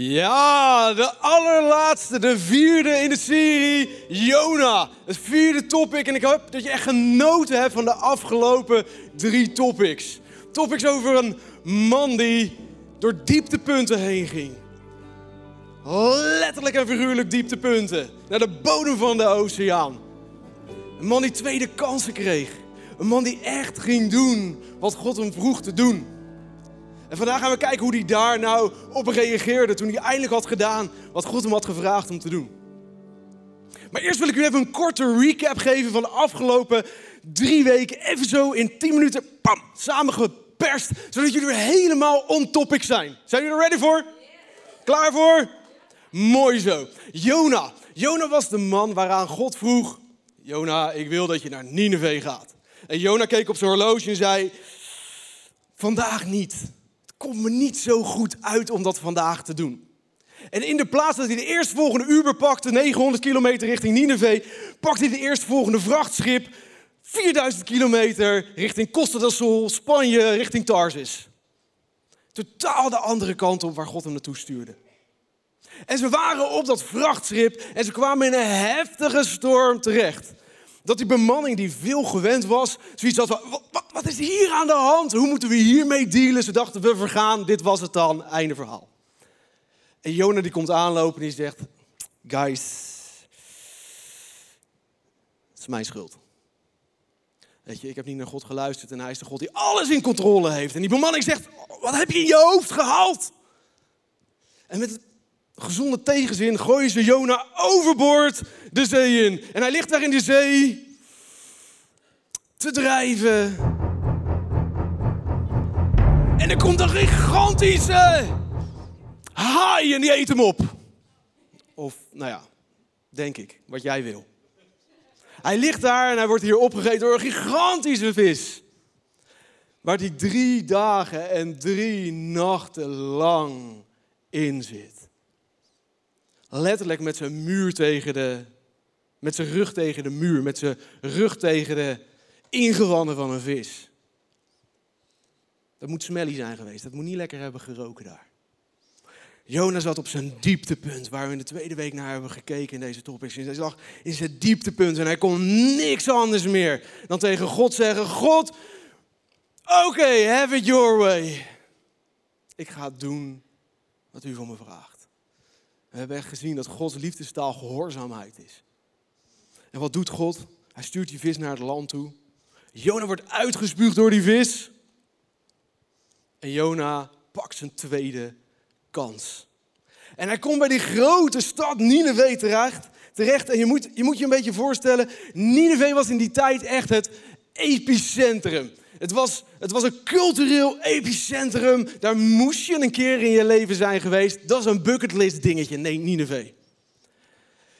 Ja, de allerlaatste, de vierde in de serie Jona. Het vierde topic en ik hoop dat je echt genoten hebt van de afgelopen drie topics. Topics over een man die door dieptepunten heen ging. Letterlijk en figuurlijk dieptepunten. Naar de bodem van de oceaan. Een man die tweede kansen kreeg. Een man die echt ging doen wat God hem vroeg te doen. En vandaag gaan we kijken hoe hij daar nou op reageerde toen hij eindelijk had gedaan wat God hem had gevraagd om te doen. Maar eerst wil ik u even een korte recap geven van de afgelopen drie weken. Even zo in 10 minuten, pam, samengeperst, zodat jullie weer helemaal on topic zijn. Zijn jullie er ready voor? Klaar voor? Mooi zo. Jona. Jona was de man waaraan God vroeg, Jona, ik wil dat je naar Nineveh gaat. En Jona keek op zijn horloge en zei, vandaag niet komt me niet zo goed uit om dat vandaag te doen. En in de plaats dat hij de eerstvolgende Uber pakte, 900 kilometer richting Nineveh, pakte hij de eerstvolgende vrachtschip, 4000 kilometer richting Costa del Sol, Spanje, richting Tarsis. Totaal de andere kant op waar God hem naartoe stuurde. En ze waren op dat vrachtschip en ze kwamen in een heftige storm terecht dat die bemanning die veel gewend was, zoiets had wat, is hier aan de hand? Hoe moeten we hiermee dealen? Ze dachten, we vergaan, dit was het dan, einde verhaal. En Jona die komt aanlopen en die zegt, guys, het is mijn schuld. Weet je, ik heb niet naar God geluisterd en hij is de God die alles in controle heeft. En die bemanning zegt, wat heb je in je hoofd gehaald? En met gezonde tegenzin gooien ze Jona overboord de zee in. En hij ligt daar in de zee te drijven. En er komt een gigantische haai en die eet hem op. Of, nou ja, denk ik, wat jij wil. Hij ligt daar en hij wordt hier opgegeten door een gigantische vis. Waar hij drie dagen en drie nachten lang in zit letterlijk met zijn muur tegen de, met zijn rug tegen de muur, met zijn rug tegen de ingewanden van een vis. Dat moet smelly zijn geweest, dat moet niet lekker hebben geroken daar. Jonas zat op zijn dieptepunt, waar we in de tweede week naar hebben gekeken in deze topics. Hij zag in zijn dieptepunt en hij kon niks anders meer dan tegen God zeggen: God, oké, have it your way. Ik ga doen wat u van me vraagt. We hebben echt gezien dat Gods liefdestaal gehoorzaamheid is. En wat doet God? Hij stuurt die vis naar het land toe. Jona wordt uitgespuugd door die vis. En Jona pakt zijn tweede kans. En hij komt bij die grote stad Nineveh terecht. En je moet, je moet je een beetje voorstellen, Nineveh was in die tijd echt het epicentrum. Het was, het was een cultureel epicentrum. Daar moest je een keer in je leven zijn geweest. Dat is een bucketlist dingetje. Nee, Nineveh.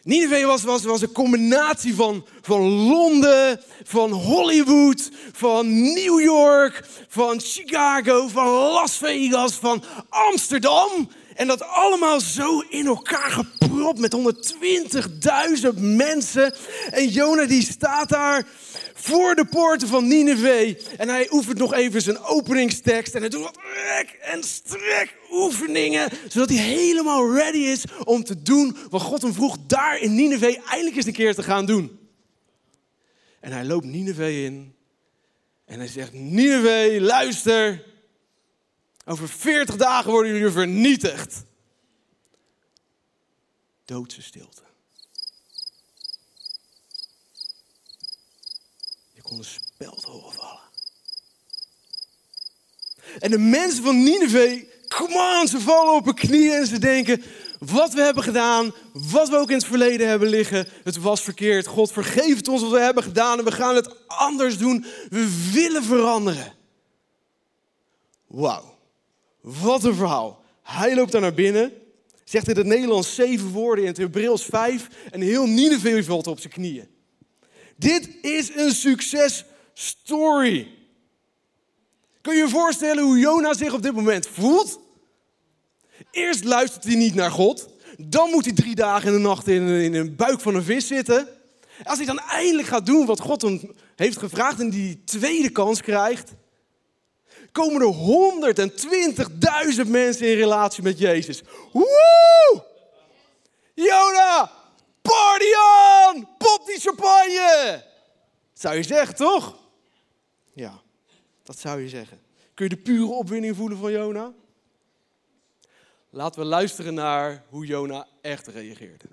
Nineveh was, was, was een combinatie van, van Londen, van Hollywood, van New York, van Chicago, van Las Vegas, van Amsterdam. En dat allemaal zo in elkaar gepropt met 120.000 mensen. En Jona die staat daar voor de poorten van Nineveh. En hij oefent nog even zijn openingstekst. En hij doet wat rek en strek oefeningen. Zodat hij helemaal ready is om te doen wat God hem vroeg daar in Nineveh eindelijk eens een keer te gaan doen. En hij loopt Nineveh in. En hij zegt, Nineveh, luister. Over 40 dagen worden jullie vernietigd. Doodse stilte. kon een speld horen vallen. En de mensen van Nineveh, come on, ze vallen op hun knieën en ze denken, wat we hebben gedaan, wat we ook in het verleden hebben liggen, het was verkeerd. God vergeeft ons wat we hebben gedaan en we gaan het anders doen. We willen veranderen. Wauw, wat een verhaal. Hij loopt daar naar binnen, zegt in het Nederlands zeven woorden, in het Hebreeuws vijf en heel Nineveh valt op zijn knieën. Dit is een successtory. Kun je je voorstellen hoe Jona zich op dit moment voelt? Eerst luistert hij niet naar God. Dan moet hij drie dagen en een nacht in, in een buik van een vis zitten. Als hij dan eindelijk gaat doen wat God hem heeft gevraagd en die tweede kans krijgt, komen er 120.000 mensen in relatie met Jezus. Woe! Jona, party on! Pop die champagne! zou je zeggen, toch? Ja, dat zou je zeggen. Kun je de pure opwinding voelen van Jona? Laten we luisteren naar hoe Jona echt reageerde.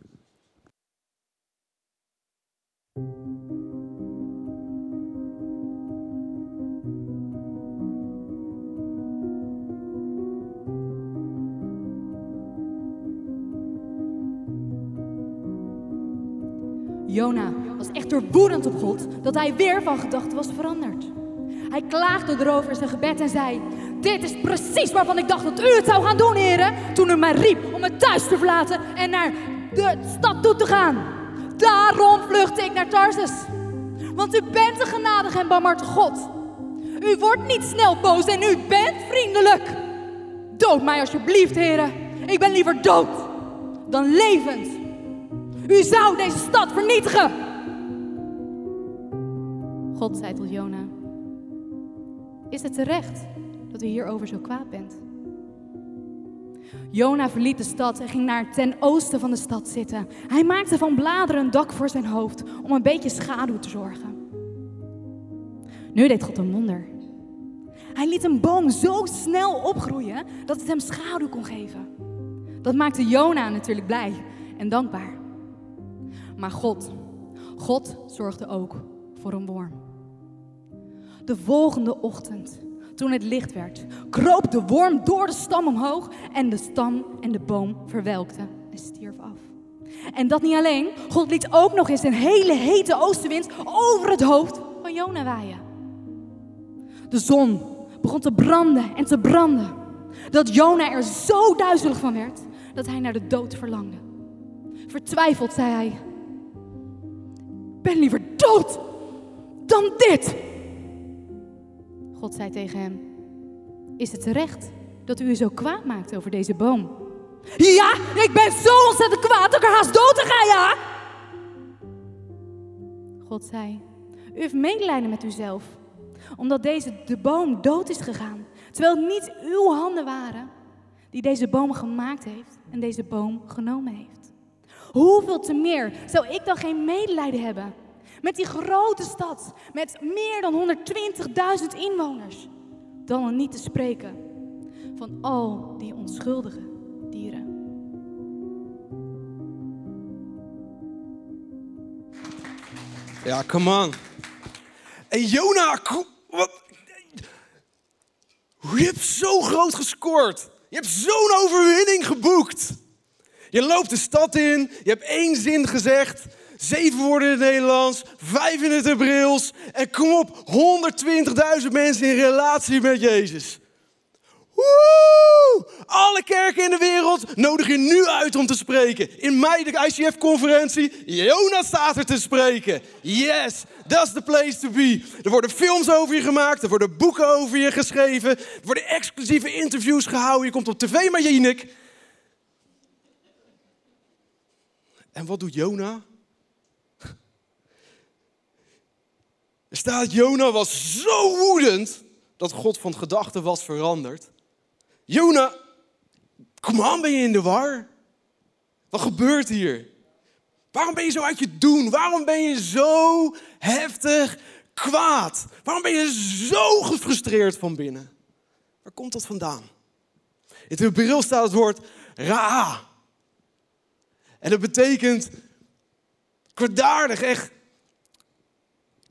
Jona was echt doorwoedend op God dat hij weer van gedachten was veranderd. Hij klaagde erover in zijn gebed en zei: Dit is precies waarvan ik dacht dat u het zou gaan doen, heren. Toen u mij riep om het thuis te verlaten en naar de stad toe te gaan. Daarom vluchtte ik naar Tarsus. Want u bent een genadig en barmhartig God. U wordt niet snel boos en u bent vriendelijk. Dood mij alsjeblieft, heren. Ik ben liever dood dan levend. U zou deze stad vernietigen. God zei tot Jona: Is het terecht dat u hierover zo kwaad bent? Jona verliet de stad en ging naar ten oosten van de stad zitten. Hij maakte van bladeren een dak voor zijn hoofd om een beetje schaduw te zorgen. Nu deed God een wonder. Hij liet een boom zo snel opgroeien dat het hem schaduw kon geven. Dat maakte Jona natuurlijk blij en dankbaar. Maar God, God zorgde ook voor een worm. De volgende ochtend, toen het licht werd, kroop de worm door de stam omhoog en de stam en de boom verwelkten en stierf af. En dat niet alleen, God liet ook nog eens een hele hete oostenwind over het hoofd van Jona waaien. De zon begon te branden en te branden, dat Jona er zo duizelig van werd dat hij naar de dood verlangde. Vertwijfeld zei hij: ben liever dood dan dit. God zei tegen hem: Is het terecht dat u u zo kwaad maakt over deze boom? Ja, ik ben zo ontzettend kwaad dat ik er haast dood te ga, ja. God zei: U heeft medelijden met uzelf, omdat deze de boom dood is gegaan, terwijl het niet uw handen waren die deze boom gemaakt heeft en deze boom genomen heeft. Hoeveel te meer zou ik dan geen medelijden hebben met die grote stad met meer dan 120.000 inwoners, dan er niet te spreken van al die onschuldige dieren. Ja, come on. En Jona, wat? Je hebt zo groot gescoord. Je hebt zo'n overwinning geboekt. Je loopt de stad in, je hebt één zin gezegd. Zeven woorden in het Nederlands, vijf in het Hebreeuws. En kom op, 120.000 mensen in relatie met Jezus. Woe! Alle kerken in de wereld nodig je nu uit om te spreken. In mei de ICF-conferentie, Jonas staat er te spreken. Yes, that's the place to be. Er worden films over je gemaakt, er worden boeken over je geschreven. Er worden exclusieve interviews gehouden. Je komt op tv met Jinek. En wat doet Jona? Staat, Jona was zo woedend dat God van gedachten was veranderd. Jona, kom aan, ben je in de war? Wat gebeurt hier? Waarom ben je zo uit je doen? Waarom ben je zo heftig kwaad? Waarom ben je zo gefrustreerd van binnen? Waar komt dat vandaan? In het bril staat het woord ra. En dat betekent kwaadaardig, echt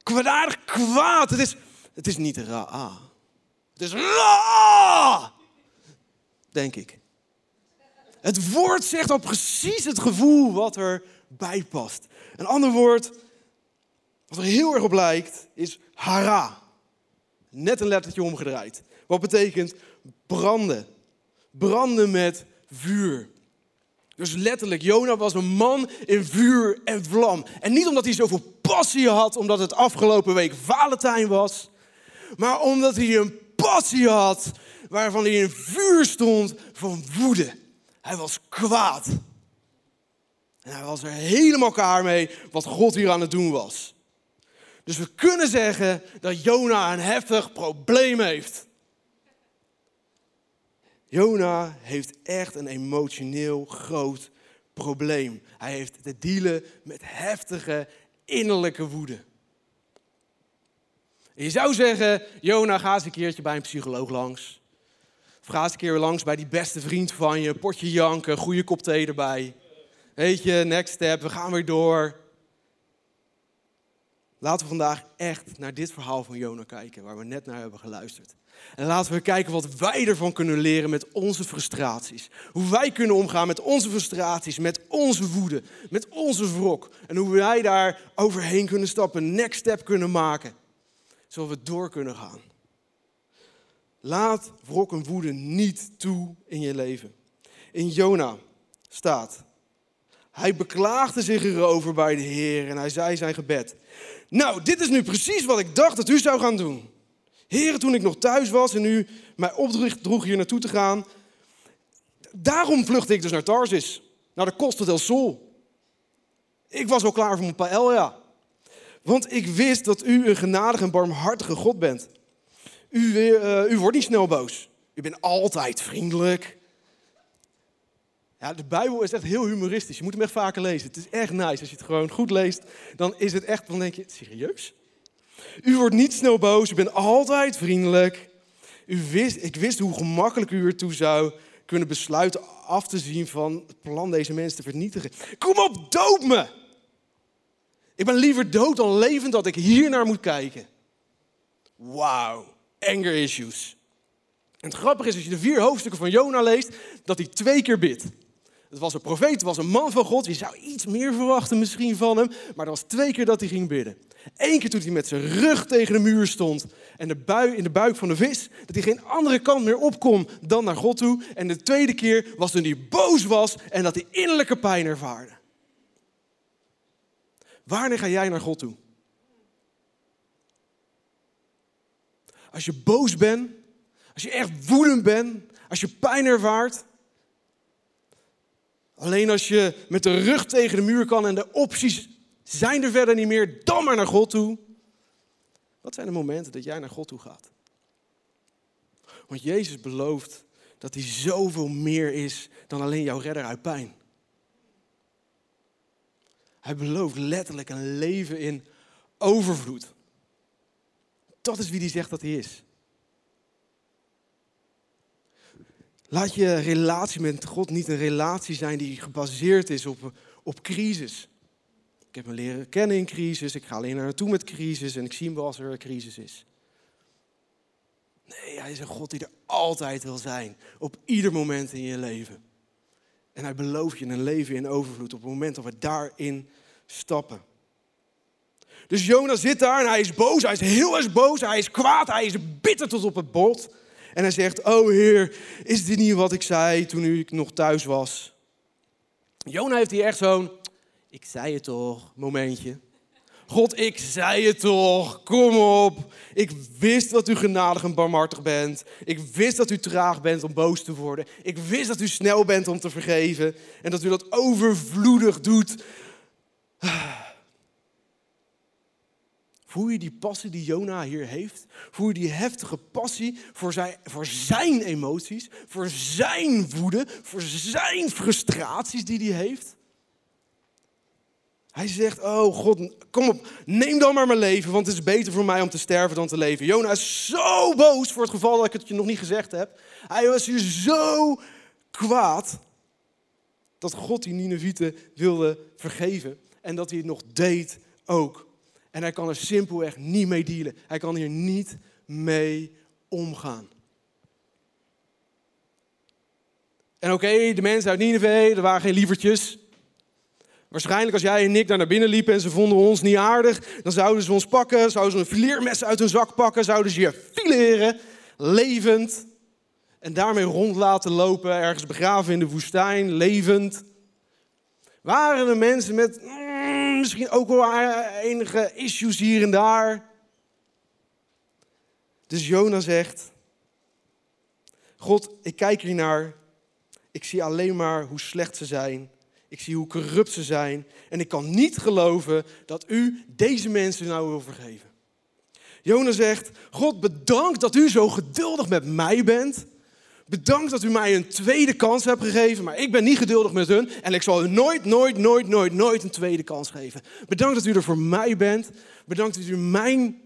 kwaadaardig kwaad. Het is, het is niet ra'a. Het is ra. Denk ik. Het woord zegt al precies het gevoel wat erbij past. Een ander woord, wat er heel erg op lijkt, is hara. Net een lettertje omgedraaid. Wat betekent branden. Branden met vuur. Dus letterlijk, Jona was een man in vuur en vlam. En niet omdat hij zoveel passie had, omdat het afgelopen week Valentijn was. Maar omdat hij een passie had waarvan hij in vuur stond van woede. Hij was kwaad. En hij was er helemaal klaar mee wat God hier aan het doen was. Dus we kunnen zeggen dat Jona een heftig probleem heeft. Jona heeft echt een emotioneel groot probleem. Hij heeft te dealen met heftige innerlijke woede. je zou zeggen, Jona, ga eens een keertje bij een psycholoog langs. Of ga eens een keer langs bij die beste vriend van je, potje janken, goede kop thee erbij. Weet je, next step, we gaan weer door. Laten we vandaag echt naar dit verhaal van Jona kijken, waar we net naar hebben geluisterd. En laten we kijken wat wij ervan kunnen leren met onze frustraties. Hoe wij kunnen omgaan met onze frustraties, met onze woede, met onze wrok. En hoe wij daar overheen kunnen stappen, next step kunnen maken. Zodat we door kunnen gaan. Laat wrok en woede niet toe in je leven. In Jona staat, hij beklaagde zich erover bij de Heer en hij zei zijn gebed. Nou, dit is nu precies wat ik dacht dat u zou gaan doen. Heren, toen ik nog thuis was en u mij opdroeg hier naartoe te gaan. Daarom vluchtte ik dus naar Tarsis, naar de Costa del Sol. Ik was al klaar voor mijn paella. Want ik wist dat u een genadige en barmhartige God bent. U, uh, u wordt niet snel boos. U bent altijd vriendelijk. Ja, de Bijbel is echt heel humoristisch. Je moet hem echt vaker lezen. Het is echt nice. Als je het gewoon goed leest, dan is het echt, dan denk je, serieus? U wordt niet snel boos, u bent altijd vriendelijk. U wist, ik wist hoe gemakkelijk u ertoe zou kunnen besluiten af te zien van het plan deze mensen te vernietigen. Kom op, dood me! Ik ben liever dood dan levend dat ik hier naar moet kijken. Wauw, anger issues. En het grappige is, als je de vier hoofdstukken van Jona leest, dat hij twee keer bidt. Het was een profeet, het was een man van God. Je zou iets meer verwachten misschien van hem. Maar dat was twee keer dat hij ging bidden. Eén keer toen hij met zijn rug tegen de muur stond en de bui, in de buik van de vis, dat hij geen andere kant meer op kon dan naar God toe. En de tweede keer was toen hij boos was en dat hij innerlijke pijn ervaarde. Wanneer ga jij naar God toe? Als je boos bent, als je echt woedend bent, als je pijn ervaart, Alleen als je met de rug tegen de muur kan en de opties zijn er verder niet meer, dan maar naar God toe. Wat zijn de momenten dat jij naar God toe gaat? Want Jezus belooft dat hij zoveel meer is dan alleen jouw redder uit pijn. Hij belooft letterlijk een leven in overvloed. Dat is wie hij zegt dat hij is. Laat je relatie met God niet een relatie zijn die gebaseerd is op, op crisis. Ik heb me leren kennen in crisis, ik ga alleen naar naartoe met crisis en ik zie hem wel als er een crisis is. Nee, hij is een God die er altijd wil zijn, op ieder moment in je leven. En hij belooft je een leven in overvloed op het moment dat we daarin stappen. Dus Jona zit daar en hij is boos, hij is heel erg boos, hij is kwaad, hij is bitter tot op het bot. En hij zegt, oh Heer, is dit niet wat ik zei toen ik nog thuis was? Jona heeft hier echt zo'n, ik zei het toch, momentje. God, ik zei het toch, kom op. Ik wist dat u genadig en barmhartig bent. Ik wist dat u traag bent om boos te worden. Ik wist dat u snel bent om te vergeven. En dat u dat overvloedig doet. Voel je die passie die Jona hier heeft? Voel je die heftige passie voor zijn, voor zijn emoties, voor zijn woede, voor zijn frustraties die hij heeft? Hij zegt, oh God, kom op, neem dan maar mijn leven, want het is beter voor mij om te sterven dan te leven. Jona is zo boos voor het geval dat ik het je nog niet gezegd heb. Hij was hier zo kwaad dat God die Ninevieten wilde vergeven en dat hij het nog deed ook. En hij kan er simpelweg niet mee dealen. Hij kan hier niet mee omgaan. En oké, de mensen uit Nineveh, er waren geen lievertjes. Waarschijnlijk als jij en ik daar naar binnen liepen en ze vonden ons niet aardig, dan zouden ze ons pakken, zouden ze een fileermes uit hun zak pakken, zouden ze je fileren, levend. En daarmee rond laten lopen, ergens begraven in de woestijn, levend. Waren er mensen met misschien ook wel enige issues hier en daar. Dus Jona zegt: God, ik kijk hier naar. Ik zie alleen maar hoe slecht ze zijn. Ik zie hoe corrupt ze zijn. En ik kan niet geloven dat u deze mensen nou wil vergeven. Jona zegt: God, bedankt dat u zo geduldig met mij bent. Bedankt dat u mij een tweede kans hebt gegeven, maar ik ben niet geduldig met hun en ik zal u nooit, nooit, nooit, nooit, nooit een tweede kans geven. Bedankt dat u er voor mij bent. Bedankt dat u mijn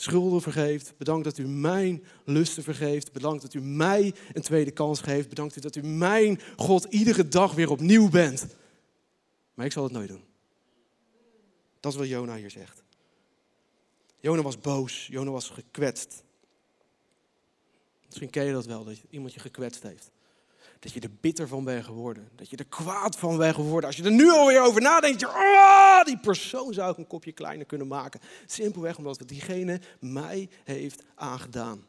schulden vergeeft. Bedankt dat u mijn lusten vergeeft. Bedankt dat u mij een tweede kans geeft. Bedankt dat u mijn God iedere dag weer opnieuw bent. Maar ik zal het nooit doen. Dat is wat Jona hier zegt. Jona was boos. Jona was gekwetst. Misschien ken je dat wel, dat iemand je gekwetst heeft. Dat je er bitter van bent geworden. Dat je er kwaad van bent geworden. Als je er nu alweer over nadenkt, je, oh, die persoon zou ik een kopje kleiner kunnen maken. Simpelweg omdat diegene mij heeft aangedaan.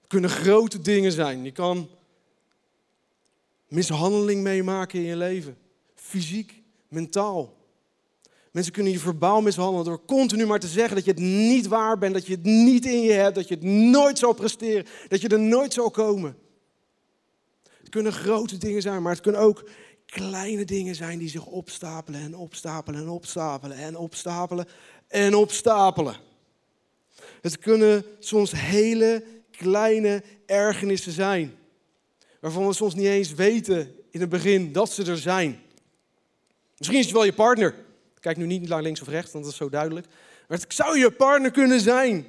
Het kunnen grote dingen zijn. Je kan mishandeling meemaken in je leven. Fysiek, mentaal. Mensen kunnen je verbaal mishandelen door continu maar te zeggen dat je het niet waar bent, dat je het niet in je hebt, dat je het nooit zal presteren, dat je er nooit zal komen. Kunnen grote dingen zijn, maar het kunnen ook kleine dingen zijn die zich opstapelen en opstapelen en opstapelen en opstapelen en opstapelen. Het kunnen soms hele kleine ergernissen zijn, waarvan we soms niet eens weten in het begin dat ze er zijn. Misschien is het wel je partner. Kijk nu niet naar links of rechts, want dat is zo duidelijk. Maar het zou je partner kunnen zijn.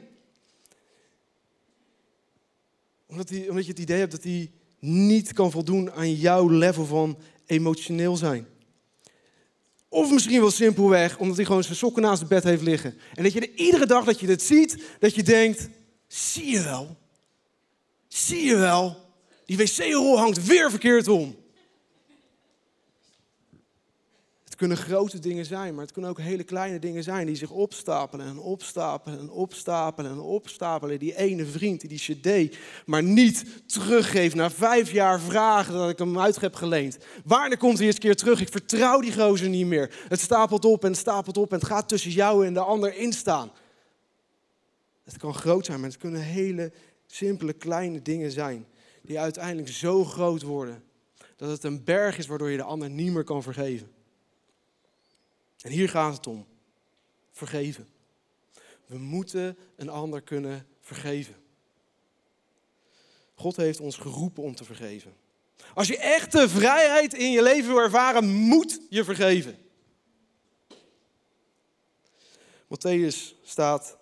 Omdat, omdat je het idee hebt dat hij niet kan voldoen aan jouw level van emotioneel zijn. Of misschien wel simpelweg omdat hij gewoon zijn sokken naast het bed heeft liggen. En dat je er iedere dag dat je dit ziet, dat je denkt, zie je wel? Zie je wel? Die wc-rol hangt weer verkeerd om. Het kunnen grote dingen zijn, maar het kunnen ook hele kleine dingen zijn die zich opstapelen en opstapelen en opstapelen en opstapelen. Die ene vriend die die cd maar niet teruggeeft na vijf jaar vragen dat ik hem uit heb geleend. Wanneer komt hij eens keer terug? Ik vertrouw die gozer niet meer. Het stapelt op en stapelt op en het gaat tussen jou en de ander instaan. Het kan groot zijn, maar het kunnen hele simpele kleine dingen zijn die uiteindelijk zo groot worden dat het een berg is waardoor je de ander niet meer kan vergeven. En hier gaat het om. Vergeven. We moeten een ander kunnen vergeven. God heeft ons geroepen om te vergeven. Als je echte vrijheid in je leven wil ervaren, moet je vergeven. Matthäus staat,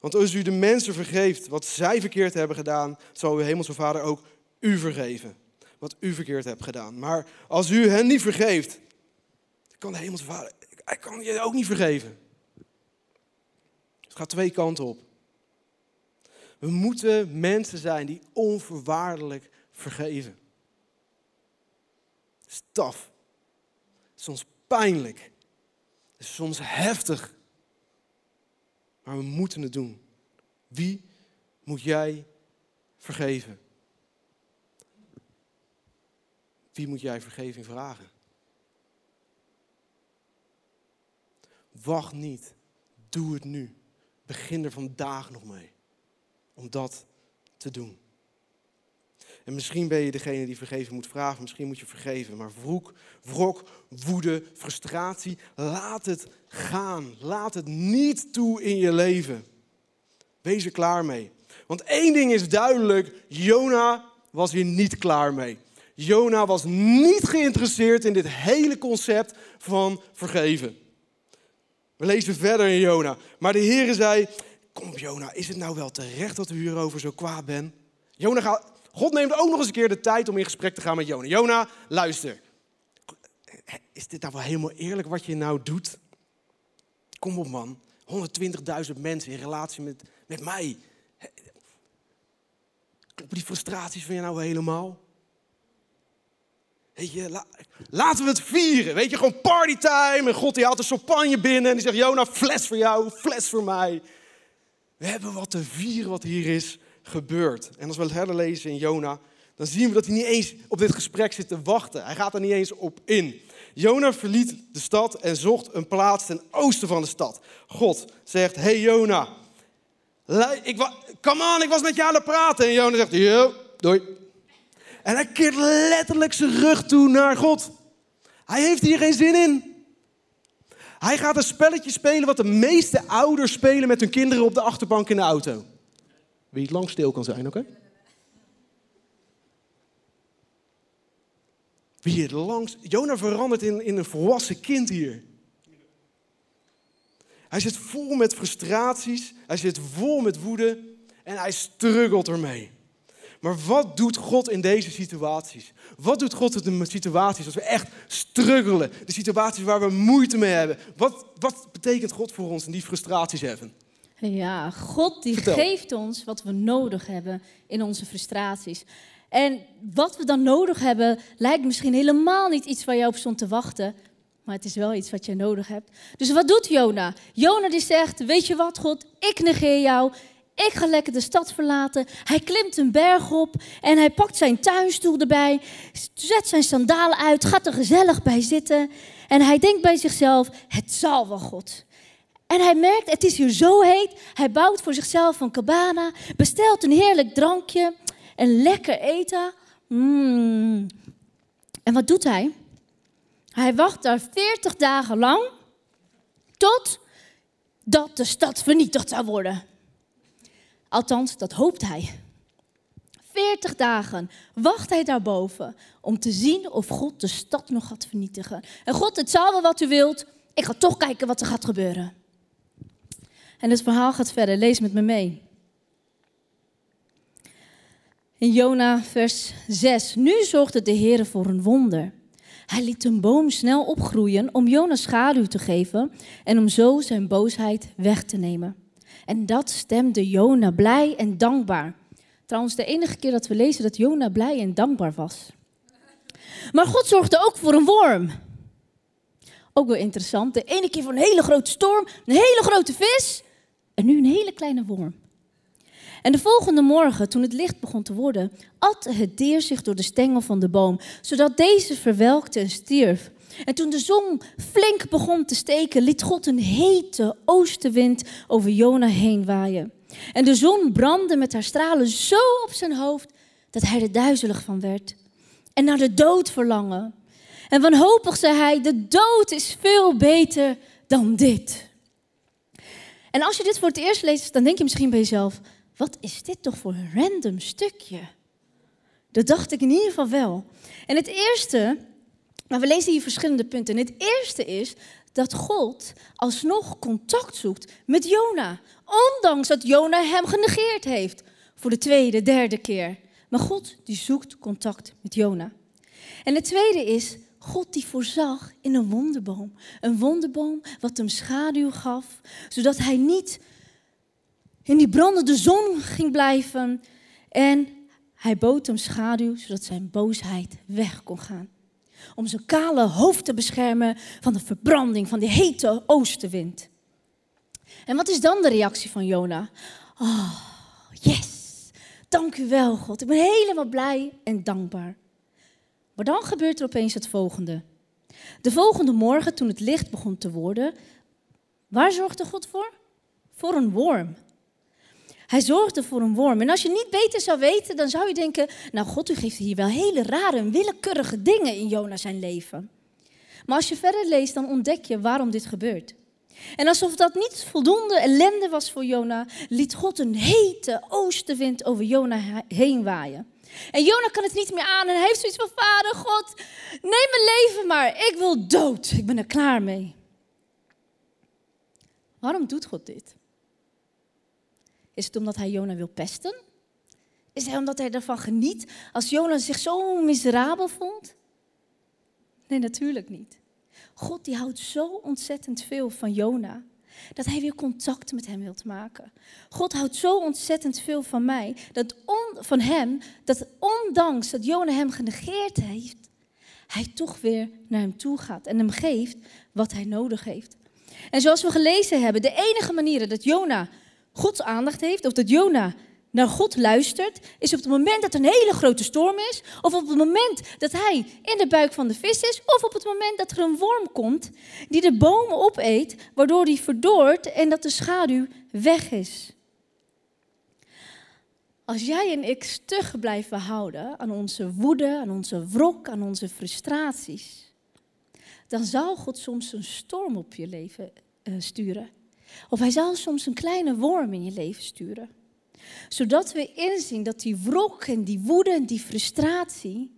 want als u de mensen vergeeft wat zij verkeerd hebben gedaan, zal uw hemelse vader ook u vergeven wat u verkeerd hebt gedaan. Maar als u hen niet vergeeft, kan de hemelse vader, hij kan je ook niet vergeven. Het gaat twee kanten op. We moeten mensen zijn die onvoorwaardelijk vergeven. Het is taf. Soms pijnlijk. soms heftig. Maar we moeten het doen. Wie moet jij vergeven? Wie moet jij vergeving vragen? Wacht niet. Doe het nu. Begin er vandaag nog mee. Om dat te doen. En misschien ben je degene die vergeven moet vragen, misschien moet je vergeven. Maar wrok, wrok, woede, frustratie, laat het gaan. Laat het niet toe in je leven. Wees er klaar mee. Want één ding is duidelijk, Jona was hier niet klaar mee. Jona was niet geïnteresseerd in dit hele concept van vergeven. We lezen verder in Jona. Maar de Heere zei, kom Jona, is het nou wel terecht dat u hierover zo kwaad bent? Jona gaat, God neemt ook nog eens een keer de tijd om in gesprek te gaan met Jona. Jona, luister. Is dit nou wel helemaal eerlijk wat je nou doet? Kom op man, 120.000 mensen in relatie met, met mij. Die frustraties van je nou helemaal? Weet je, laten we het vieren. Weet je, gewoon partytime. En God die haalt een champagne binnen. En die zegt, Jona, fles voor jou, fles voor mij. We hebben wat te vieren wat hier is gebeurd. En als we het herlezen lezen in Jona, dan zien we dat hij niet eens op dit gesprek zit te wachten. Hij gaat er niet eens op in. Jona verliet de stad en zocht een plaats ten oosten van de stad. God zegt, hey Jona, ik come on, ik was met je aan het praten. En Jona zegt, yo, doei. En hij keert letterlijk zijn rug toe naar God. Hij heeft hier geen zin in. Hij gaat een spelletje spelen wat de meeste ouders spelen met hun kinderen op de achterbank in de auto. Wie het lang stil kan zijn, oké? Wie het langs. Jona verandert in, in een volwassen kind hier. Hij zit vol met frustraties, hij zit vol met woede en hij struggelt ermee. Maar wat doet God in deze situaties? Wat doet God in de situaties als we echt struggelen? De situaties waar we moeite mee hebben. Wat, wat betekent God voor ons in die frustraties hebben? Ja, God die Vertel. geeft ons wat we nodig hebben in onze frustraties. En wat we dan nodig hebben, lijkt misschien helemaal niet iets waar je op stond te wachten. Maar het is wel iets wat je nodig hebt. Dus wat doet Jona? Jona die zegt, weet je wat God, ik negeer jou. Ik ga lekker de stad verlaten. Hij klimt een berg op en hij pakt zijn tuinstoel erbij. Zet zijn sandalen uit, gaat er gezellig bij zitten. En hij denkt bij zichzelf, het zal wel God. En hij merkt, het is hier zo heet. Hij bouwt voor zichzelf een cabana, bestelt een heerlijk drankje en lekker eten. Mm. En wat doet hij? Hij wacht daar 40 dagen lang tot dat de stad vernietigd zou worden. Althans, dat hoopt hij. 40 dagen wacht hij daarboven om te zien of God de stad nog gaat vernietigen. En God, het zal wel wat u wilt. Ik ga toch kijken wat er gaat gebeuren. En het verhaal gaat verder. Lees met me mee. In Jona vers 6. Nu zorgde de Heer voor een wonder. Hij liet een boom snel opgroeien om Jona schaduw te geven en om zo zijn boosheid weg te nemen. En dat stemde Jona blij en dankbaar. Trouwens, de enige keer dat we lezen dat Jona blij en dankbaar was. Maar God zorgde ook voor een worm. Ook wel interessant. De ene keer voor een hele grote storm, een hele grote vis en nu een hele kleine worm. En de volgende morgen, toen het licht begon te worden, at het dier zich door de stengel van de boom, zodat deze verwelkte en stierf. En toen de zon flink begon te steken, liet God een hete oostenwind over Jona heen waaien. En de zon brandde met haar stralen zo op zijn hoofd dat hij er duizelig van werd. En naar de dood verlangen. En wanhopig zei hij: De dood is veel beter dan dit. En als je dit voor het eerst leest, dan denk je misschien bij jezelf: wat is dit toch voor een random stukje? Dat dacht ik in ieder geval wel. En het eerste, maar we lezen hier verschillende punten. En het eerste is dat God alsnog contact zoekt met Jona. Ondanks dat Jona hem genegeerd heeft. Voor de tweede, derde keer. Maar God die zoekt contact met Jona. En het tweede is God die voorzag in een wonderboom. Een wonderboom wat hem schaduw gaf, zodat hij niet in die brandende zon ging blijven. En hij bood hem schaduw, zodat zijn boosheid weg kon gaan. Om zijn kale hoofd te beschermen van de verbranding van die hete oostenwind. En wat is dan de reactie van Jona? Oh, yes, dank u wel God. Ik ben helemaal blij en dankbaar. Maar dan gebeurt er opeens het volgende. De volgende morgen, toen het licht begon te worden, waar zorgde God voor? Voor een worm. Hij zorgde voor een worm. En als je niet beter zou weten, dan zou je denken: Nou, God, u geeft hier wel hele rare en willekeurige dingen in Jona zijn leven. Maar als je verder leest, dan ontdek je waarom dit gebeurt. En alsof dat niet voldoende ellende was voor Jona, liet God een hete oostenwind over Jona heen waaien. En Jona kan het niet meer aan en heeft zoiets van: Vader, God, neem mijn leven maar. Ik wil dood. Ik ben er klaar mee. Waarom doet God dit? Is het omdat hij Jona wil pesten? Is het omdat hij ervan geniet als Jona zich zo miserabel vond? Nee, natuurlijk niet. God die houdt zo ontzettend veel van Jona dat hij weer contact met hem wilt maken. God houdt zo ontzettend veel van mij, dat van hem, dat ondanks dat Jona hem genegeerd heeft, hij toch weer naar hem toe gaat en hem geeft wat hij nodig heeft. En zoals we gelezen hebben, de enige manier dat Jona Gods aandacht heeft, of dat Jona naar God luistert, is op het moment dat er een hele grote storm is, of op het moment dat hij in de buik van de vis is, of op het moment dat er een worm komt die de bomen opeet, waardoor die verdoort en dat de schaduw weg is. Als jij en ik stug blijven houden aan onze woede, aan onze wrok, aan onze frustraties, dan zal God soms een storm op je leven uh, sturen. Of hij zal soms een kleine worm in je leven sturen. Zodat we inzien dat die wrok en die woede en die frustratie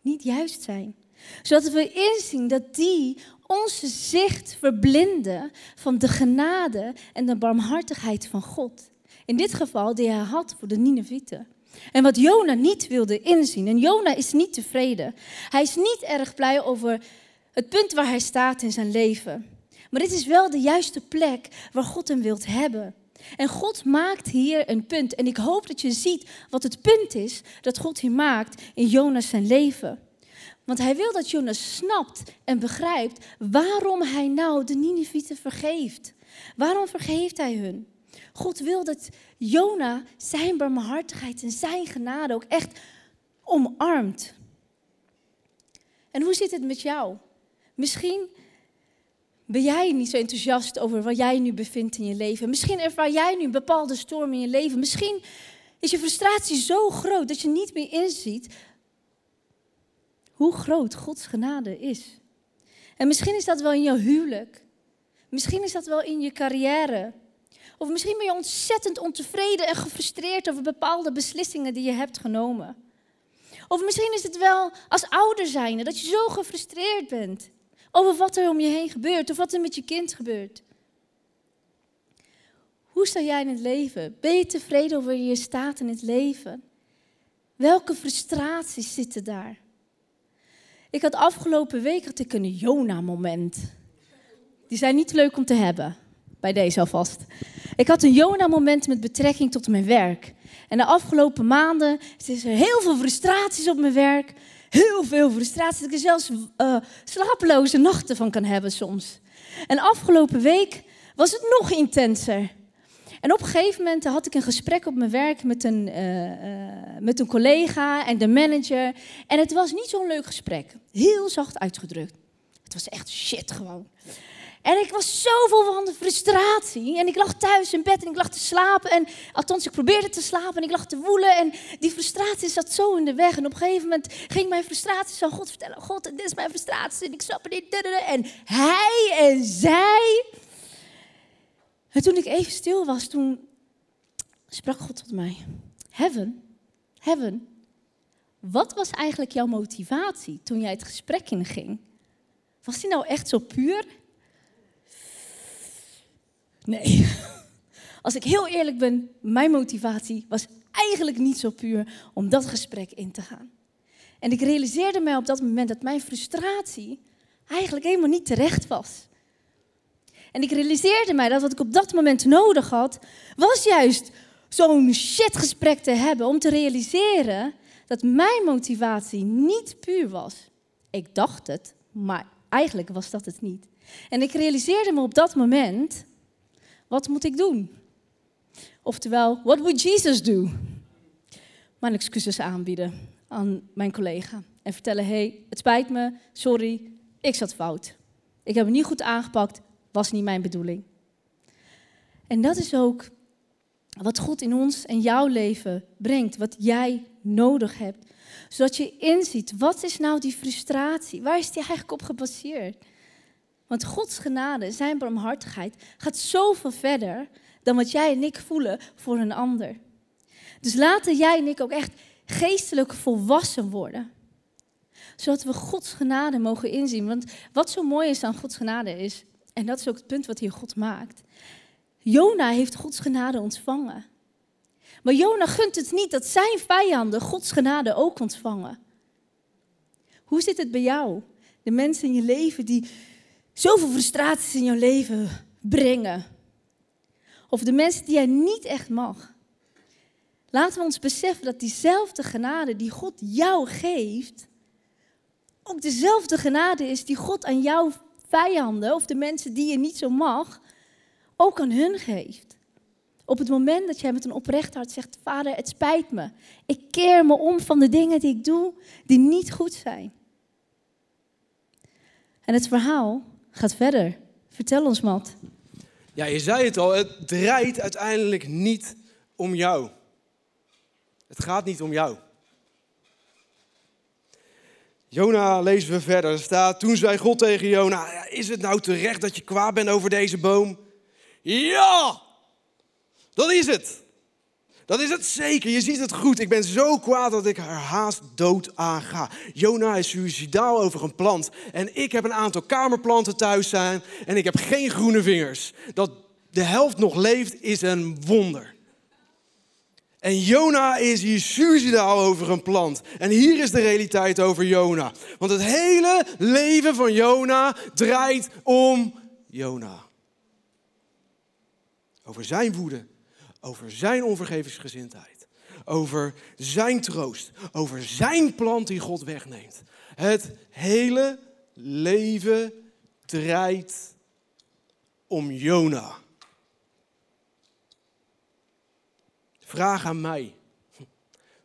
niet juist zijn. Zodat we inzien dat die onze zicht verblinden van de genade en de barmhartigheid van God. In dit geval die hij had voor de Ninevieten. En wat Jona niet wilde inzien. En Jona is niet tevreden. Hij is niet erg blij over het punt waar hij staat in zijn leven. Maar dit is wel de juiste plek waar God hem wilt hebben. En God maakt hier een punt. En ik hoop dat je ziet wat het punt is dat God hier maakt in Jonas zijn leven. Want hij wil dat Jonas snapt en begrijpt waarom hij nou de Ninevieten vergeeft. Waarom vergeeft hij hun? God wil dat Jona zijn barmhartigheid en zijn genade ook echt omarmt. En hoe zit het met jou? Misschien ben jij niet zo enthousiast over wat jij nu bevindt in je leven. Misschien ervaar jij nu een bepaalde storm in je leven. Misschien is je frustratie zo groot dat je niet meer inziet hoe groot Gods genade is. En misschien is dat wel in jouw huwelijk. Misschien is dat wel in je carrière. Of misschien ben je ontzettend ontevreden en gefrustreerd over bepaalde beslissingen die je hebt genomen. Of misschien is het wel als ouder zijnde dat je zo gefrustreerd bent over wat er om je heen gebeurt of wat er met je kind gebeurt. Hoe sta jij in het leven? Ben je tevreden over je staat in het leven? Welke frustraties zitten daar? Ik had afgelopen week had ik een Jona-moment. Die zijn niet leuk om te hebben, bij deze alvast. Ik had een Jona-moment met betrekking tot mijn werk. En de afgelopen maanden is er heel veel frustraties op mijn werk. Heel veel frustraties. Dat ik er zelfs uh, slapeloze nachten van kan hebben soms. En afgelopen week was het nog intenser. En op een gegeven moment had ik een gesprek op mijn werk met een, uh, uh, met een collega en de manager. En het was niet zo'n leuk gesprek. Heel zacht uitgedrukt. Het was echt shit gewoon. En ik was zo vol van de frustratie. En ik lag thuis in bed en ik lag te slapen. En, althans, ik probeerde te slapen en ik lag te woelen. En die frustratie zat zo in de weg. En op een gegeven moment ging mijn frustratie aan God vertellen. God, dit is mijn frustratie en ik snap het niet. En hij en zij. En toen ik even stil was, toen sprak God tot mij. Heaven, Heaven, wat was eigenlijk jouw motivatie toen jij het gesprek inging? Was die nou echt zo puur? Nee. Als ik heel eerlijk ben, mijn motivatie was eigenlijk niet zo puur om dat gesprek in te gaan. En ik realiseerde mij op dat moment dat mijn frustratie eigenlijk helemaal niet terecht was. En ik realiseerde mij dat wat ik op dat moment nodig had, was juist zo'n shitgesprek te hebben om te realiseren dat mijn motivatie niet puur was. Ik dacht het, maar eigenlijk was dat het niet. En ik realiseerde me op dat moment wat moet ik doen? Oftewel, what would Jesus do? Mijn excuses aanbieden aan mijn collega. En vertellen, hey, het spijt me, sorry, ik zat fout. Ik heb het niet goed aangepakt, was niet mijn bedoeling. En dat is ook wat God in ons en jouw leven brengt, wat jij nodig hebt. Zodat je inziet, wat is nou die frustratie? Waar is die eigenlijk op gebaseerd? Want Gods genade, zijn barmhartigheid, gaat zoveel verder dan wat jij en ik voelen voor een ander. Dus laten jij en ik ook echt geestelijk volwassen worden. Zodat we Gods genade mogen inzien. Want wat zo mooi is aan Gods genade is, en dat is ook het punt wat hier God maakt. Jona heeft Gods genade ontvangen. Maar Jona gunt het niet dat zijn vijanden Gods genade ook ontvangen. Hoe zit het bij jou? De mensen in je leven die zoveel frustraties in jouw leven brengen. Of de mensen die jij niet echt mag. Laten we ons beseffen dat diezelfde genade die God jou geeft, ook dezelfde genade is die God aan jouw vijanden of de mensen die je niet zo mag, ook aan hun geeft. Op het moment dat jij met een oprecht hart zegt: Vader, het spijt me. Ik keer me om van de dingen die ik doe die niet goed zijn. En het verhaal gaat verder. Vertel ons, Matt. Ja, je zei het al, het draait uiteindelijk niet om jou. Het gaat niet om jou. Jona lezen we verder. Er staat, toen zei God tegen Jona, is het nou terecht dat je kwaad bent over deze boom? Ja, dat is het. Dat is het zeker. Je ziet het goed. Ik ben zo kwaad dat ik haar haast dood aanga. Jona is suicidaal over een plant. En ik heb een aantal kamerplanten thuis zijn. En ik heb geen groene vingers. Dat de helft nog leeft is een wonder. En Jona is hier suicidaal over een plant. En hier is de realiteit over Jona. Want het hele leven van Jona draait om Jona. Over zijn woede, over zijn onvergevingsgezindheid, over zijn troost, over zijn plant die God wegneemt. Het hele leven draait om Jona. Vraag aan mij.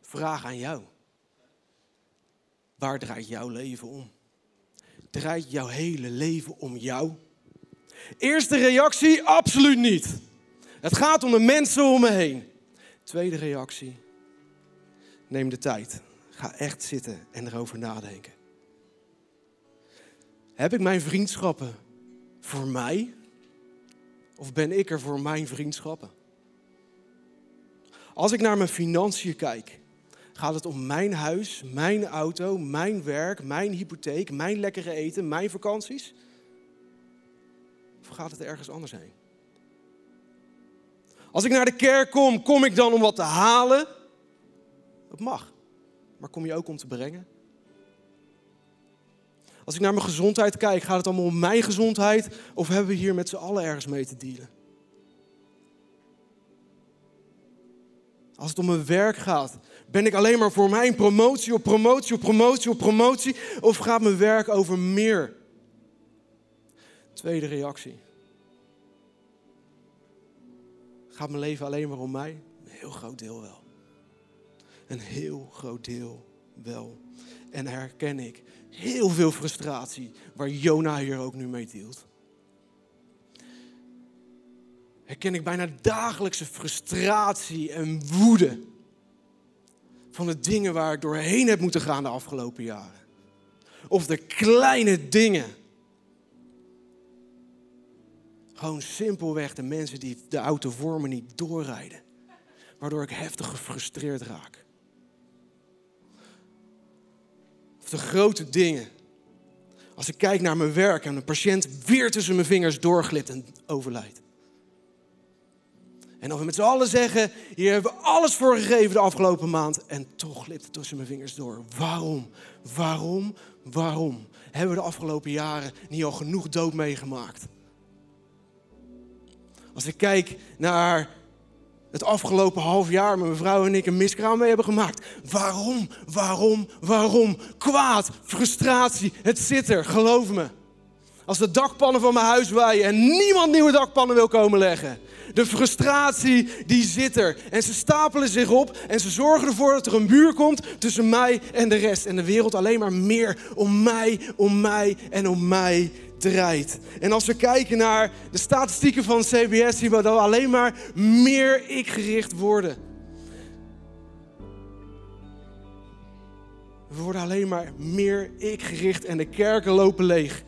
Vraag aan jou. Waar draait jouw leven om? Draait jouw hele leven om jou? Eerste reactie, absoluut niet. Het gaat om de mensen om me heen. Tweede reactie, neem de tijd. Ga echt zitten en erover nadenken. Heb ik mijn vriendschappen voor mij? Of ben ik er voor mijn vriendschappen? Als ik naar mijn financiën kijk, gaat het om mijn huis, mijn auto, mijn werk, mijn hypotheek, mijn lekkere eten, mijn vakanties? Of gaat het ergens anders heen? Als ik naar de kerk kom, kom ik dan om wat te halen? Dat mag. Maar kom je ook om te brengen? Als ik naar mijn gezondheid kijk, gaat het allemaal om mijn gezondheid? Of hebben we hier met z'n allen ergens mee te dealen? Als het om mijn werk gaat, ben ik alleen maar voor mijn promotie op promotie op promotie op promotie? Of gaat mijn werk over meer? Tweede reactie. Gaat mijn leven alleen maar om mij? Een heel groot deel wel. Een heel groot deel wel. En herken ik heel veel frustratie waar Jona hier ook nu mee deelt. Herken ik bijna dagelijkse frustratie en woede van de dingen waar ik doorheen heb moeten gaan de afgelopen jaren. Of de kleine dingen gewoon simpelweg de mensen die de auto voor me niet doorrijden. Waardoor ik heftig gefrustreerd raak. Of de grote dingen. Als ik kijk naar mijn werk en een patiënt weer tussen mijn vingers doorglipt en overlijdt. En of we met z'n allen zeggen, hier hebben we alles voor gegeven de afgelopen maand. En toch glipt het tussen mijn vingers door. Waarom? Waarom? Waarom? Hebben we de afgelopen jaren niet al genoeg dood meegemaakt? Als ik kijk naar het afgelopen half jaar mijn vrouw en ik een miskraam mee hebben gemaakt. Waarom, waarom, waarom? Kwaad, frustratie, het zit er, geloof me. Als de dakpannen van mijn huis waaien en niemand nieuwe dakpannen wil komen leggen. De frustratie die zit er. En ze stapelen zich op en ze zorgen ervoor dat er een muur komt tussen mij en de rest. En de wereld alleen maar meer om mij, om mij en om mij draait. En als we kijken naar de statistieken van CBS, zien we dat we alleen maar meer ik-gericht worden. We worden alleen maar meer ik-gericht en de kerken lopen leeg.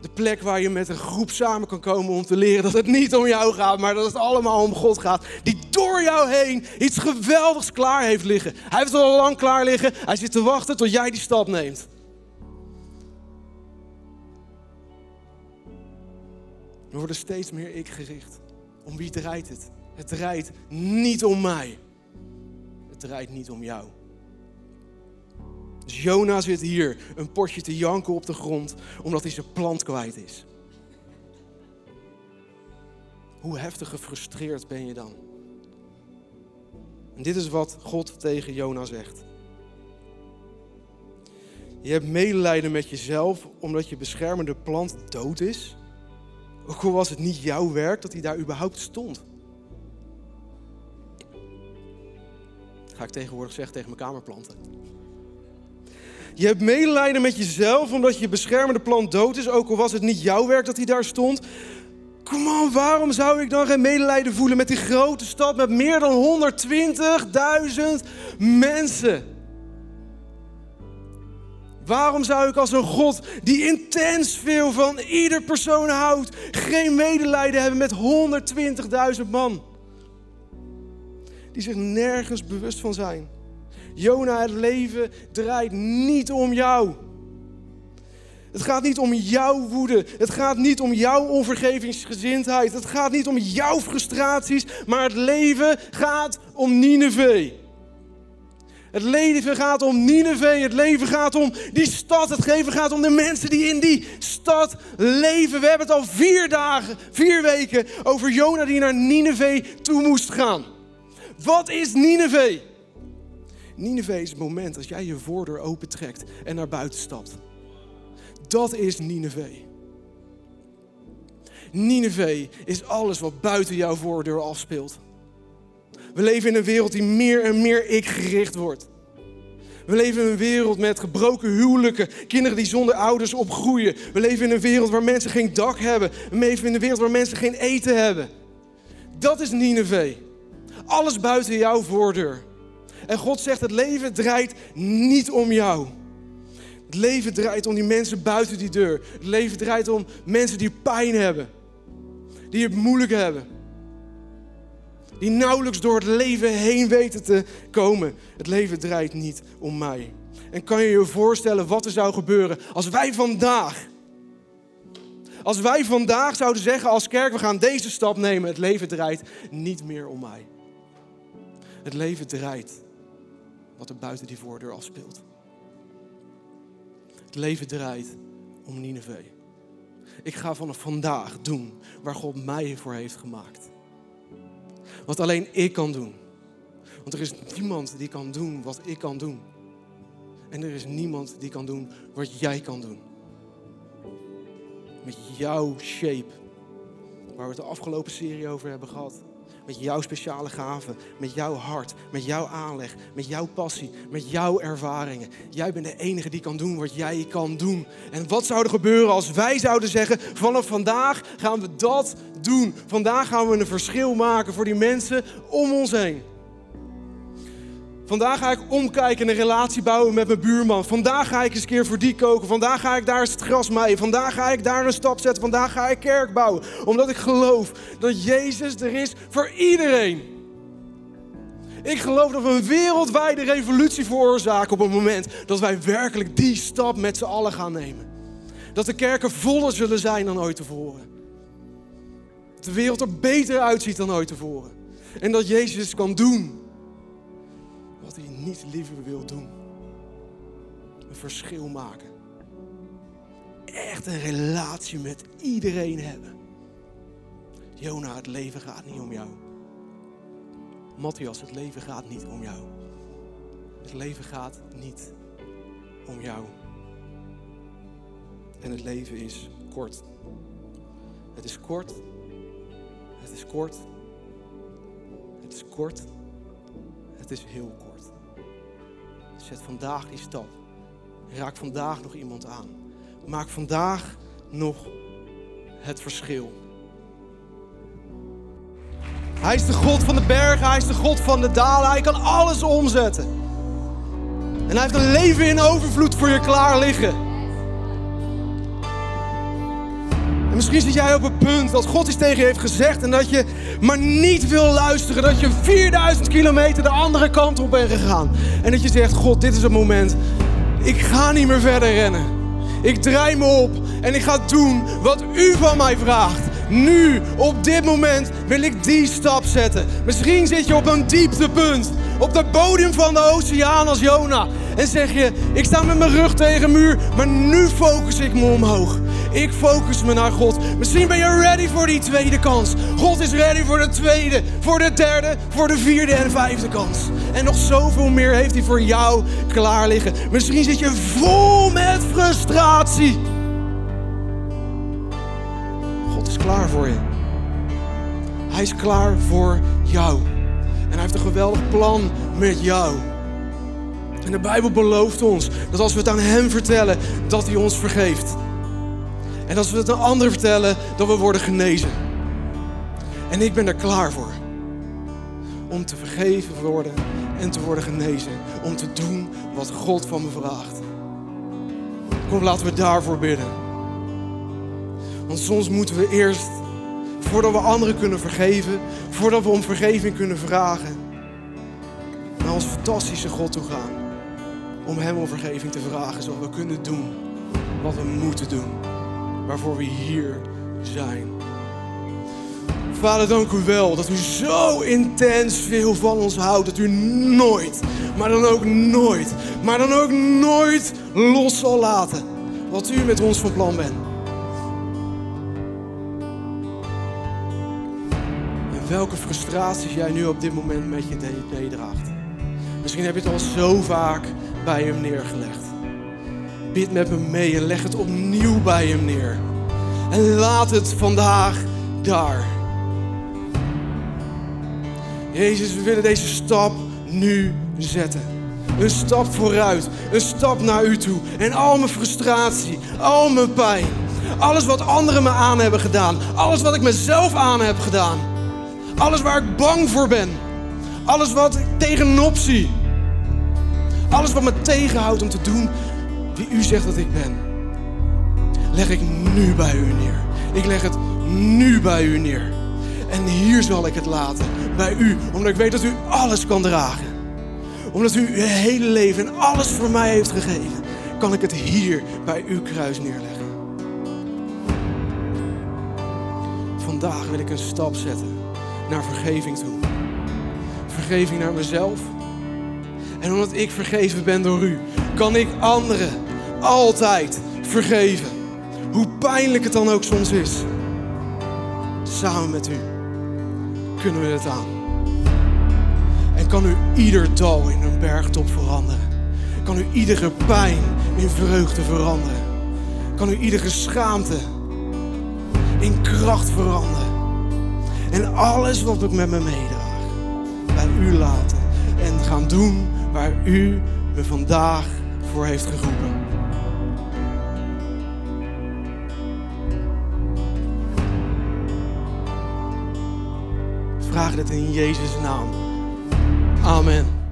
De plek waar je met een groep samen kan komen om te leren dat het niet om jou gaat, maar dat het allemaal om God gaat. Die door jou heen iets geweldigs klaar heeft liggen. Hij heeft het al lang klaar liggen. Hij zit te wachten tot jij die stap neemt. We worden steeds meer ik gericht. Om wie draait het? Het draait niet om mij. Het draait niet om jou. Dus Jona zit hier een potje te janken op de grond omdat hij zijn plant kwijt is. Hoe heftig gefrustreerd ben je dan? En dit is wat God tegen Jona zegt. Je hebt medelijden met jezelf omdat je beschermende plant dood is. Ook al was het niet jouw werk dat hij daar überhaupt stond. Ga ik tegenwoordig zeggen tegen mijn kamerplanten. Je hebt medelijden met jezelf omdat je beschermende plant dood is, ook al was het niet jouw werk dat hij daar stond. Kom on, waarom zou ik dan geen medelijden voelen met die grote stad met meer dan 120.000 mensen? Waarom zou ik als een God die intens veel van ieder persoon houdt, geen medelijden hebben met 120.000 man? die zich nergens bewust van zijn. Jona, het leven draait niet om jou. Het gaat niet om jouw woede. Het gaat niet om jouw onvergevingsgezindheid. Het gaat niet om jouw frustraties. Maar het leven gaat om Nineveh. Het leven gaat om Nineveh. Het leven gaat om die stad. Het leven gaat om de mensen die in die stad leven. We hebben het al vier dagen, vier weken over Jona die naar Nineveh toe moest gaan. Wat is Nineveh? Nineveh is het moment als jij je voordeur opentrekt en naar buiten stapt. Dat is Nineveh. Nineveh is alles wat buiten jouw voordeur afspeelt. We leven in een wereld die meer en meer ik gericht wordt. We leven in een wereld met gebroken huwelijken, kinderen die zonder ouders opgroeien. We leven in een wereld waar mensen geen dak hebben. We leven in een wereld waar mensen geen eten hebben. Dat is Nineveh. Alles buiten jouw voordeur. En God zegt: het leven draait niet om jou. Het leven draait om die mensen buiten die deur. Het leven draait om mensen die pijn hebben, die het moeilijk hebben, die nauwelijks door het leven heen weten te komen. Het leven draait niet om mij. En kan je je voorstellen wat er zou gebeuren als wij vandaag, als wij vandaag zouden zeggen als kerk, we gaan deze stap nemen, het leven draait niet meer om mij. Het leven draait wat er buiten die voordeur afspeelt. Het leven draait om Nineveh. Ik ga vanaf vandaag doen waar God mij voor heeft gemaakt. Wat alleen ik kan doen. Want er is niemand die kan doen wat ik kan doen. En er is niemand die kan doen wat jij kan doen. Met jouw shape, waar we het de afgelopen serie over hebben gehad. Met jouw speciale gaven, met jouw hart, met jouw aanleg, met jouw passie, met jouw ervaringen. Jij bent de enige die kan doen wat jij kan doen. En wat zou er gebeuren als wij zouden zeggen: vanaf vandaag gaan we dat doen. Vandaag gaan we een verschil maken voor die mensen om ons heen. Vandaag ga ik omkijken en een relatie bouwen met mijn buurman. Vandaag ga ik eens een keer voor die koken. Vandaag ga ik daar het gras maaien. Vandaag ga ik daar een stap zetten. Vandaag ga ik kerk bouwen. Omdat ik geloof dat Jezus er is voor iedereen. Ik geloof dat we een wereldwijde revolutie veroorzaken op het moment dat wij werkelijk die stap met z'n allen gaan nemen. Dat de kerken voller zullen zijn dan ooit tevoren. Dat de wereld er beter uitziet dan ooit tevoren. En dat Jezus kan doen niet liever wil doen. Een verschil maken. Echt een relatie met iedereen hebben. Jona, het leven gaat niet om jou. Matthias, het leven gaat niet om jou. Het leven gaat niet om jou. En het leven is kort. Het is kort. Het is kort. Het is kort. Het is heel kort. Zet vandaag die stap. Raak vandaag nog iemand aan. Maak vandaag nog het verschil. Hij is de God van de bergen, hij is de God van de dalen. Hij kan alles omzetten. En hij heeft een leven in overvloed voor je klaar liggen. Misschien zit jij op het punt dat God iets tegen je heeft gezegd en dat je maar niet wil luisteren. Dat je 4000 kilometer de andere kant op bent gegaan. En dat je zegt, God, dit is het moment. Ik ga niet meer verder rennen. Ik draai me op en ik ga doen wat u van mij vraagt. Nu, op dit moment, wil ik die stap zetten. Misschien zit je op een dieptepunt. Op de bodem van de oceaan als Jona. En zeg je, ik sta met mijn rug tegen een muur, maar nu focus ik me omhoog. Ik focus me naar God. Misschien ben je ready voor die tweede kans. God is ready voor de tweede, voor de derde, voor de vierde en vijfde kans. En nog zoveel meer heeft hij voor jou klaar liggen. Misschien zit je vol met frustratie. God is klaar voor je. Hij is klaar voor jou. En hij heeft een geweldig plan met jou. En de Bijbel belooft ons dat als we het aan Hem vertellen, dat Hij ons vergeeft. En als we het aan anderen vertellen, dat we worden genezen. En ik ben er klaar voor. Om te vergeven worden en te worden genezen. Om te doen wat God van me vraagt. Kom, laten we daarvoor bidden. Want soms moeten we eerst, voordat we anderen kunnen vergeven, voordat we om vergeving kunnen vragen, naar onze fantastische God toe gaan. Om Hem om vergeving te vragen, zodat we kunnen doen wat we moeten doen. Waarvoor we hier zijn. Vader, dank u wel dat u zo intens veel van ons houdt. Dat u nooit, maar dan ook nooit, maar dan ook nooit los zal laten. Wat u met ons van plan bent. En welke frustraties jij nu op dit moment met je meedraagt. Misschien heb je het al zo vaak bij hem neergelegd. Bid met me mee en leg het opnieuw bij hem neer. En laat het vandaag daar. Jezus, we willen deze stap nu zetten. Een stap vooruit, een stap naar u toe. En al mijn frustratie, al mijn pijn, alles wat anderen me aan hebben gedaan, alles wat ik mezelf aan heb gedaan, alles waar ik bang voor ben, alles wat ik tegenop zie, alles wat me tegenhoudt om te doen wie u zegt dat ik ben, leg ik nu bij u neer. Ik leg het nu bij u neer. En hier zal ik het laten, bij u, omdat ik weet dat u alles kan dragen. Omdat u uw hele leven en alles voor mij heeft gegeven, kan ik het hier bij uw kruis neerleggen. Vandaag wil ik een stap zetten naar vergeving toe. Vergeving naar mezelf. En omdat ik vergeven ben door u, kan ik anderen altijd vergeven. Hoe pijnlijk het dan ook soms is. Samen met u kunnen we het aan. En kan u ieder dal in een bergtop veranderen. Kan u iedere pijn in vreugde veranderen. Kan u iedere schaamte in kracht veranderen. En alles wat ik met me meedraag, bij u laten. En gaan doen waar u me vandaag voor heeft geroepen. Vraag dit in Jezus' naam. Amen.